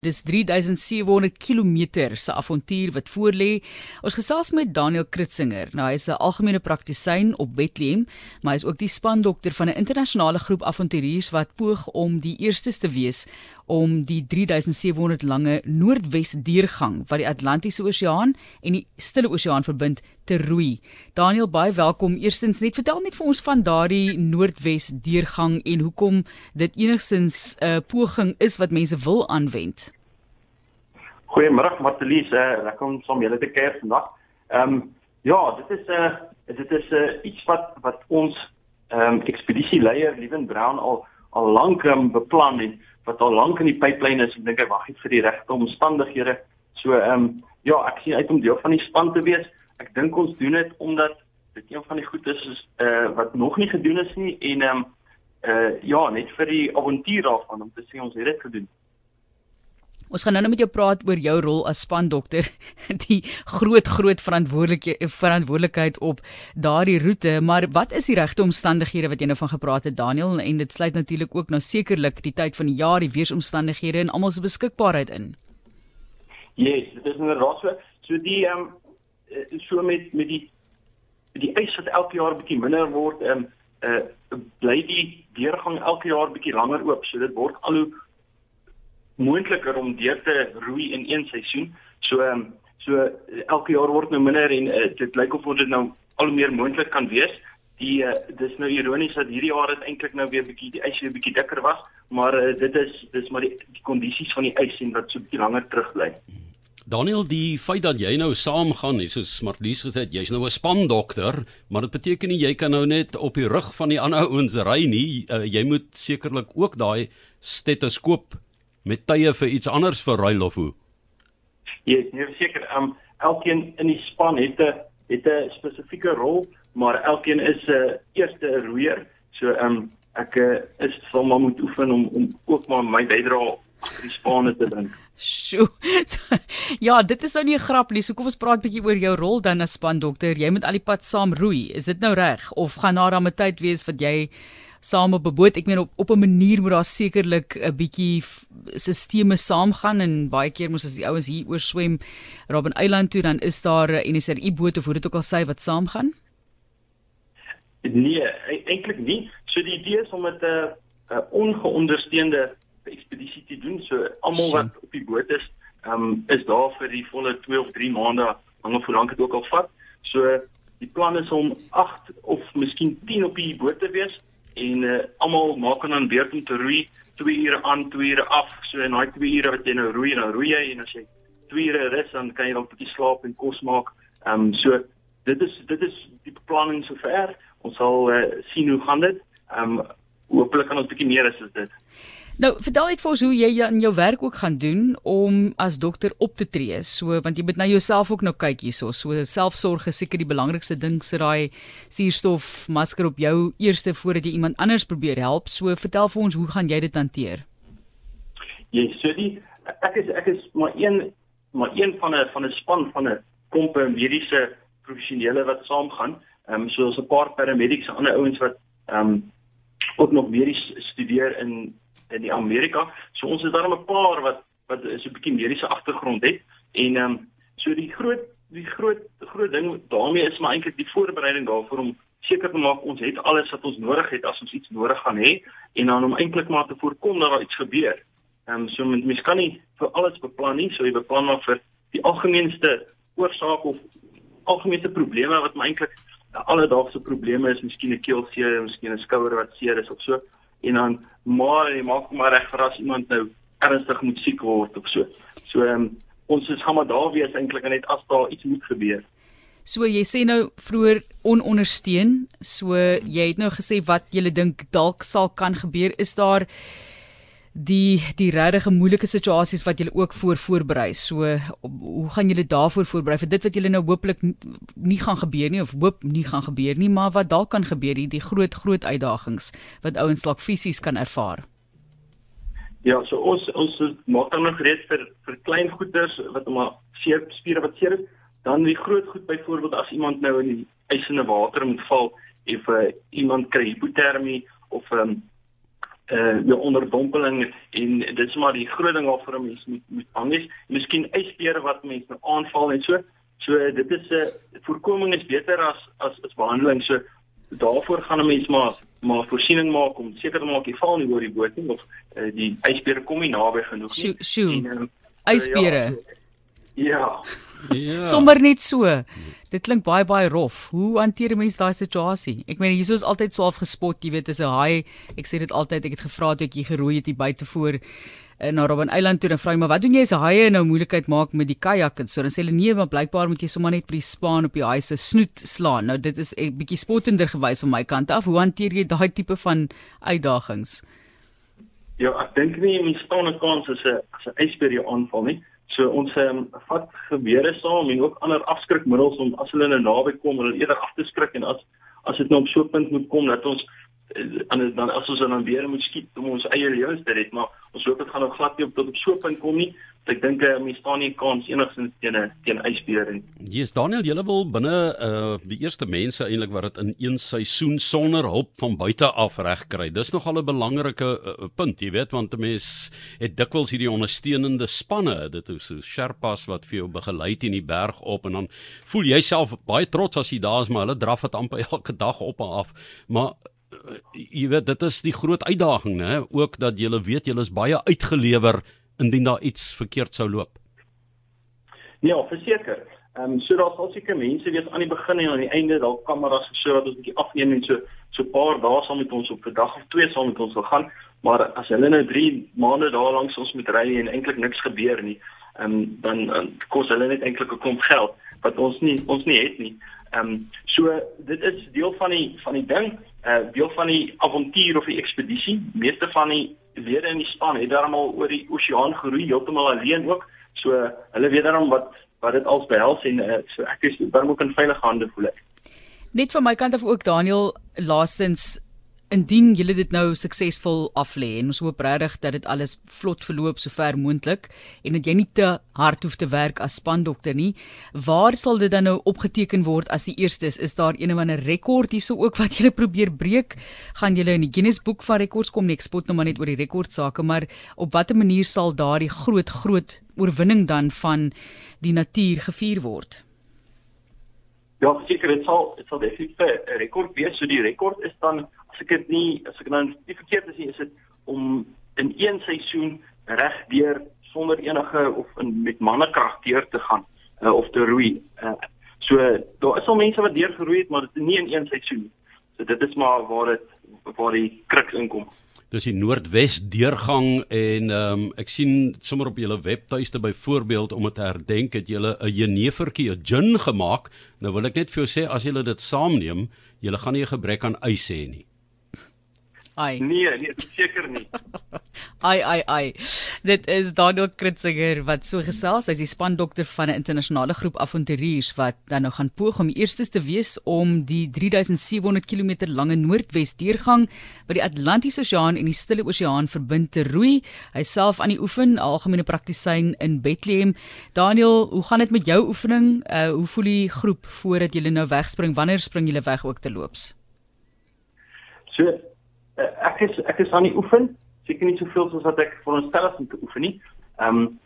Dis 3700 km se avontuur wat voorlê. Ons gesels met Daniel Kritzinger. Nou hy is 'n algemene praktisyn op Bethlehem, maar hy is ook die spandokter van 'n internasionale groep avonturiers wat poog om die eerstes te wees om die 3700 lange Noordwes deurgang wat die Atlantiese Oseaan en die Stille Oseaan verbind te roei. Daniel, baie welkom. Eerstens net vertel net vir ons van daardie Noordwes deurgang en hoekom dit enigstens 'n uh, poging is wat mense wil aanwend. Goeiemôre Martelies, uh, lekker om saam julle te kuier vandag. Ehm um, ja, dit is 'n uh, eh, dit is 'n uh, eh, iets wat wat ons ehm um, ekspedisieleier Liewen Brown al al lank um, beplan en wat al lank in die pipeline is. Ek dink hy wag net vir die regte omstandighede. So ehm um, ja, ek sien uit om deel van die span te wees. Ek dink ons doen dit omdat dit een van die goed is is uh, wat nog nie gedoen is nie en ehm um, uh, ja, net vir die avontuur daarvan om te sê ons het dit gedoen. Ons gaan nou net met jou praat oor jou rol as spandokter, die groot groot verantwoordelike verantwoordelikheid op daardie roete, maar wat is die regte omstandighede wat jy nou van gepraat het Daniel en dit sluit natuurlik ook nou sekerlik die tyd van die jaar, die weeromstandighede en almal se beskikbaarheid in. Yes, dit is inderdaad so. So die ehm um, so met met die die ys wat elke jaar bietjie minder word, ehm um, uh bly die deurgang elke jaar bietjie langer oop. So dit word al hoe moontliker om deur te roei in een seisoen. So um, so elke jaar word nou minder en uh, dit lyk of dit nou al meer moontlik kan wees. Die uh, dis nou ironies dat hierdie jaar dit eintlik nou weer bietjie die ys weer bietjie dikker was, maar uh, dit is dis maar die die kondisies van die ys en wat so bietjie langer terug bly. Daniel, die feit dat jy nou saamgaan, soos Marlies gesê het, jy's nou 'n spandokter, maar dit beteken nie jy kan nou net op die rug van die ander ouens ry nie. Uh, jy moet sekerlik ook daai stetoskoop met tye vir iets anders vir ruil of hoe? Ja, yes, nee, seker. Um elkeen in die span het 'n het 'n spesifieke rol, maar elkeen is 'n uh, eerste roeier. So um ek uh, is sal maar moet oefen om om ook maar my bydrae agter die spanne te bring. Sjoe. ja, dit is nou nie 'n grap nie. So kom ons praat bietjie oor jou rol dan as spandokter. Jy moet al die pad saam roei. Is dit nou reg of gaan daar dan 'n tyd wees wat jy saam op 'n boot. Ek meen op op 'n manier moet daar sekerlik 'n bietjie sisteme saamgaan en baie keer moet as die ouens hier oor swem Robben Eiland toe dan is daar 'n NSRI boot of hoe dit ook al sê wat saamgaan. Nee, e-, eintlik nie. So die idee is om met 'n 'n ongeondersteunde ekspedisie te doen. So almal wat op die boot is, um, is daar vir die volle 2 of 3 maande, hang of hoe lank dit ook al vat. So die plan is om 8 of miskien 10 op die boot te wees en uh, almal maak dan beurt om te roei 2 ure aan 2 ure af so en daai 2 ure wat jy nou roei dan roei jy en as jy 2 ure rus dan kan jy dalk 'n bietjie slaap en kos maak. Ehm um, so dit is dit is die beplanning sover. Ons sal uh, sien hoe gaan dit. Ehm um, hopelik kan ons bietjie meer as dit. Nou, vertel net vir ons hoe jy in jou werk ook gaan doen om as dokter op te tree. So, want jy moet na jouself ook nou kyk hierso. So, selfsorg is seker die belangrikste ding se daai suurstof masker op jou eerste voordat jy iemand anders probeer help. So, vertel vir ons hoe gaan jy dit hanteer? Jy yes, sê die ek is ek is maar een maar een van 'n van 'n span van 'n komp mediese professionele wat saamgaan. Ehm um, soos 'n paar paramedics en ander ouens wat ehm um, ook nog medies studeer in Amerika. So ons het daarom 'n paar wat wat so 'n bietjie mediese agtergrond het en ehm um, so die groot die groot groot ding daarmee is maar eintlik die voorbereiding daarvoor om seker te maak ons het alles wat ons nodig het as ons iets nodig gaan hê en dan om eintlik maar te voorkom dat daar iets gebeur. Ehm um, so mens kan nie vir alles beplan nie, so jy beplan maar vir die algemeenste oorsake of algemene probleme wat maar eintlik alledaagse probleme is, miskien 'n keelseer, miskien 'n skouer wat seer is of so en dan maar jy maak maar reg vir as iemand nou ernstig moet siek word of so. So um, ons is gaan maar daar wees eintlik net as daar iets moet gebeur. So jy sê nou vroeër onondersteun. So jy het nou gesê wat jy dink dalk sal kan gebeur. Is daar die die regtig moeilike situasies wat julle ook voor voorberei. So hoe gaan julle daarvoor voorberei vir dit wat julle nou hopelik nie gaan gebeur nie of hoop nie gaan gebeur nie, maar wat dalk kan gebeur, die, die groot groot uitdagings wat ouens dalk fisies kan ervaar. Ja, so ons ons maak dan nog reeds vir vir klein goeders wat maar seer spiere wat seer is, dan die groot goed byvoorbeeld as iemand nou in die ysende water moet val of uh, iemand kry hipotermie of um, uh die onderdompeling en dit is maar die groot ding waarvoor 'n mens moet moet bang is. Miskien ysbere wat mense nou aanval en so. So dit is 'n uh, voorkoming is beter as as as behandeling. So daarvoor gaan 'n mens maar maar voorsiening maak om seker te maak jy val nie oor die boot nie of uh, die ysbere kom nie naby genoeg nie. Sjoe. Um, ysbere. Ja. ja. Ja. Sommer net so. Dit klink baie baie rof. Hoe hanteer 'n mens daai situasie? Ek meen hier is altyd so afgespot, jy weet, as 'n haai. Ek sê dit altyd, ek het gevra toe ek hier geroei het hier buite voor uh, na Robben Eiland toe en vra my, "Maar wat doen jy as 'n haai nou moeilikheid maak met die kajak en so?" Dan sê hulle, "Nee, maar blykbaar moet jy sommer net by die spaan op die haai se snoet slaan." Nou dit is 'n bietjie spottender gewys van my kant af. Hoe hanteer jy daai tipe van uitdagings? Ja, ek dink nie mens staan 'n kans as 'n as 'n ysbeer jou aanval nie. So ons um, vat gewere saam en ook ander afskrikmiddels om as hulle nou naby kom, hulle eerder af te skrik en as as dit nou op so 'n punt moet kom dat ons en eh, dan as ons dan weer moet skiet om ons eie lewens te red, maar ons hoop dit gaan nou glad nie op tot op so 'n punt kom nie. Ek dink uh, mense staan nie kans enigsins teen 'n teen ysbeer nie. Jesus Daniel, jy wil binne uh die eerste mense eintlik wat dit in een seisoen sonder hulp van buite af reg kry. Dis nogal 'n belangrike uh, punt, jy weet, want 'n mens het dikwels hierdie ondersteunende spanne, dit is so Sherpas wat vir jou begelei in die berg op en dan voel jy self baie trots as jy daar is, maar hulle draf dit amper elke dag op en af. Maar jy weet dit is die groot uitdaging nê ook dat jy weet jy is baie uitgelewer indien daar iets verkeerd sou loop. Ja, verseker. Ehm um, so daar's al seker mense weet aan die begin en aan die einde dalk kameras so dat ons 'n bietjie afneem en so so 'n paar dae sal met ons op 'n dag of twee sal met ons wil gaan, maar as hulle nou 3 maande daar langs ons moet ry en eintlik niks gebeur nie, ehm um, dan, dan kos hulle net eintlik 'n klomp geld wat ons nie ons nie het nie. Ehm um, so dit is deel van die van die ding, uh deel van die avontuur of die ekspedisie. Meeste van die lede in die span het daarmal oor die oseaan geroei heeltemal alleen ook. So hulle weet daarom wat wat dit als behels en uh, so ek is dan ook in veilige hande voel ek. Net van my kant af ook Daniel laastens indien julle dit nou suksesvol aflê en ons hoop regtig dat dit alles vlot verloop sover moontlik en dat jy nie te hard hoef te werk as spandokter nie waar sal dit dan nou opgeteken word as die eerste is is daar een of ander rekord hierso ook wat julle probeer breek? Gaan julle in die Guinness boek van rekords kom? Nie ek spot nou maar net oor die rekordsake maar op watter manier sal daardie groot groot oorwinning dan van die natuur gevier word? Ja, seker dit sal dit sal definitief 'n rekord wees. So die rekord is dan ek dit nie as ek nou nie verkeerd is nie, is dit om in een seisoen reg deur sonder enige of in met mannekrag deur te gaan uh, of te roei. Uh, so daar is al mense wat deur geroei het, maar dit is nie in een seisoen nie. So dit is maar waar dit waar die kruks inkom. Dis die Noordwes deurgang en ehm um, ek sien sommer op julle webtuiste byvoorbeeld om dit te herdenk het julle 'n jenevertjie, 'n gin gemaak. Nou wil ek net vir jou sê as julle dit saamneem, julle gaan nie 'n gebrek aan ys hê nie. Ai. Nee, nee, seker nie. ai ai ai. Dit is Daniel Kritziger wat so gesels, hy's die spandokter van 'n internasionale groep avonturiers wat dan nou gaan poog om eerstes te wees om die 3700 km lange Noordwes deurgang by die Atlantiese Oseaan en die Stille Oseaan verbind te roei. Hy self aan die oefen, algemene praktisyn in Bethlehem. Daniel, hoe gaan dit met jou oefening? Uh hoe voel die groep voordat julle nou wegspring? Wanneer spring julle weg ook te loops? So ek is ek is aan die oefen, seker nie soveel soos wat ek veronderstel is om te oefen nie. Ehm um,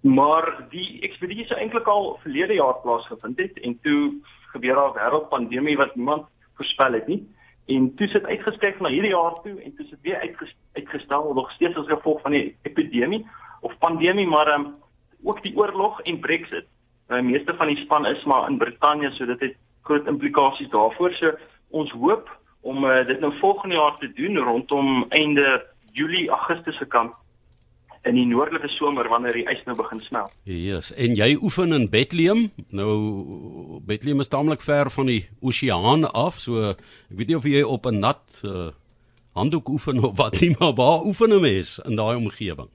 maar die ekspedisie sou eintlik al verlede jaar plaasgevind het en toe gebeur daar 'n wêreldpandemie wat niemand voorspel het nie. En toe sit uitgeskuif na hierdie jaar toe en toe sit weer uitgestel nog steeds as gevolg van die epidemie of pandemie maar um, ook die oorlog en Brexit. Uh, meeste van die span is maar in Brittanje so dit het groot implikasies daarvoor. So ons hoop om uh, dit nou volgende jaar te doen rondom einde Julie Augustus se kant in die noordelike somer wanneer die ys nou begin smelt. Jesus, en jy oefen in Bethlehem? Nou Bethlehem is taamlik ver van die oseaan af, so ek weet nie of jy op 'n nat uh, handdoek oefen of wat nie, maar waar oefen 'n mens in daai omgewing?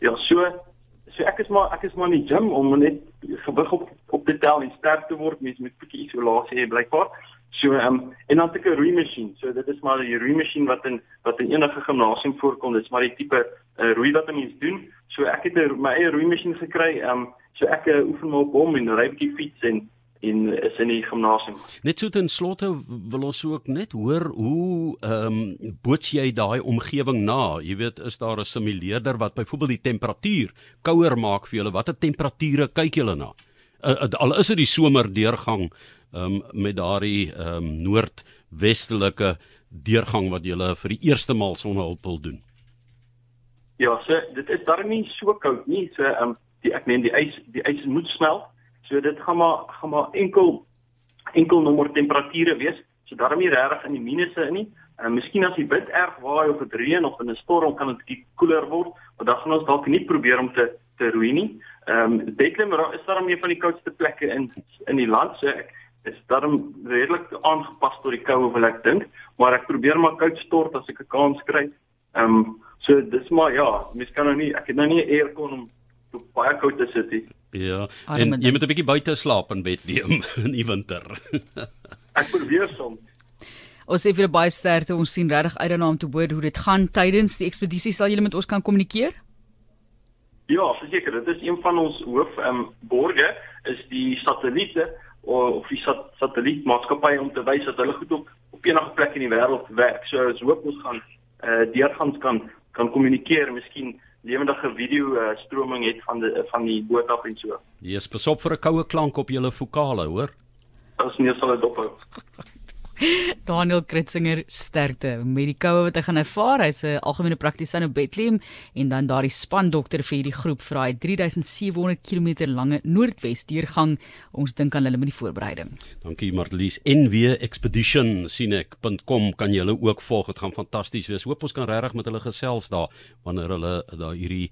Ja, so so ek is maar ek is maar in die gym om net gewig op op te tel en sterk te word, mens met 'n bietjie isolasie hê blykbaar. So ehm um, en dan 'n roei masjien. So dit is maar 'n roei masjien wat in wat in enige gimnasium voorkom. Dit is maar die tipe uh, roei wat mense doen. So ek het 'n my eie roei masjien gekry. Ehm um, so ek uh, oefen maar op hom en ry 'n bietjie fiets en en is in die gimnasium. Net so ten slotte wil ons ook net hoor hoe ehm um, boots jy daai omgewing na? Jy weet, is daar 'n simuleerder wat byvoorbeeld die temperatuur kouer maak vir julle? Watter temperature kyk julle na? Uh, uh, al is dit die somer deurgang um, met daardie um, noordwestelike deurgang wat julle vir die eerste maal sonnehulp wil doen. Ja, so dit is darm nie so koud nie. So um, die ek meen die ys die ys moet smelt. So dit gaan maar gaan maar enkel enkel nommer temperature wees. So darm nie regtig in die minusse in nie. En uh, miskien as die wind erg waai of dit reën of in 'n storm kan dit bietjie koeler word, maar dan gaan ons dalk nie probeer om te te roei nie. Ehm um, Bethlehem is darm een van die koudste plekke in in die land. So ek is darm redelik aangepas tot die koue wil ek dink, maar ek probeer maar koud stort as ek 'n kans kry. Ehm um, So dis maar ja, mens kan nou nie ek het nou nie 'n aircon om op baie koud te sit nie. Ja. En jy moet 'n bietjie buite slaap in Bethlehem in die winter. ek probeer soms. Ons sê vir baie sterkte, ons sien regtig uit daarna om te hoor hoe dit gaan tydens die ekspedisie. Sal julle met ons kan kommunikeer? Ja, verseker, dit is een van ons hoof ehm um, borge is die satelliete of die sat satellietmaatskappye om te wys dat hulle goed op op enige plek in die wêreld werk. So ons hoop ons gaan eh uh, deurgangs kan kan kommunikeer, miskien lewendige video uh, stroming het van die van die boot af en so. Jy is besop vir 'n koue klank op julle vokale, hoor? As nie sal dit ophou. Daniel Kritzinger sterkte met die koue wat hy gaan ervaar. Hy's 'n algemene praktisyn op Bethlehem en dan daardie spandokter vir hierdie groep vir daai 3700 km lange Noordwes deurgang. Ons dink aan hulle met die voorbereiding. Dankie Marlies. NW Expedition sien ek.com kan julle ook volg. Dit gaan fantasties wees. Hoop ons kan regtig met hulle gesels daar wanneer hulle daai hierdie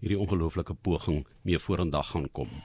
hierdie ongelooflike poging mee vorendag gaan kom.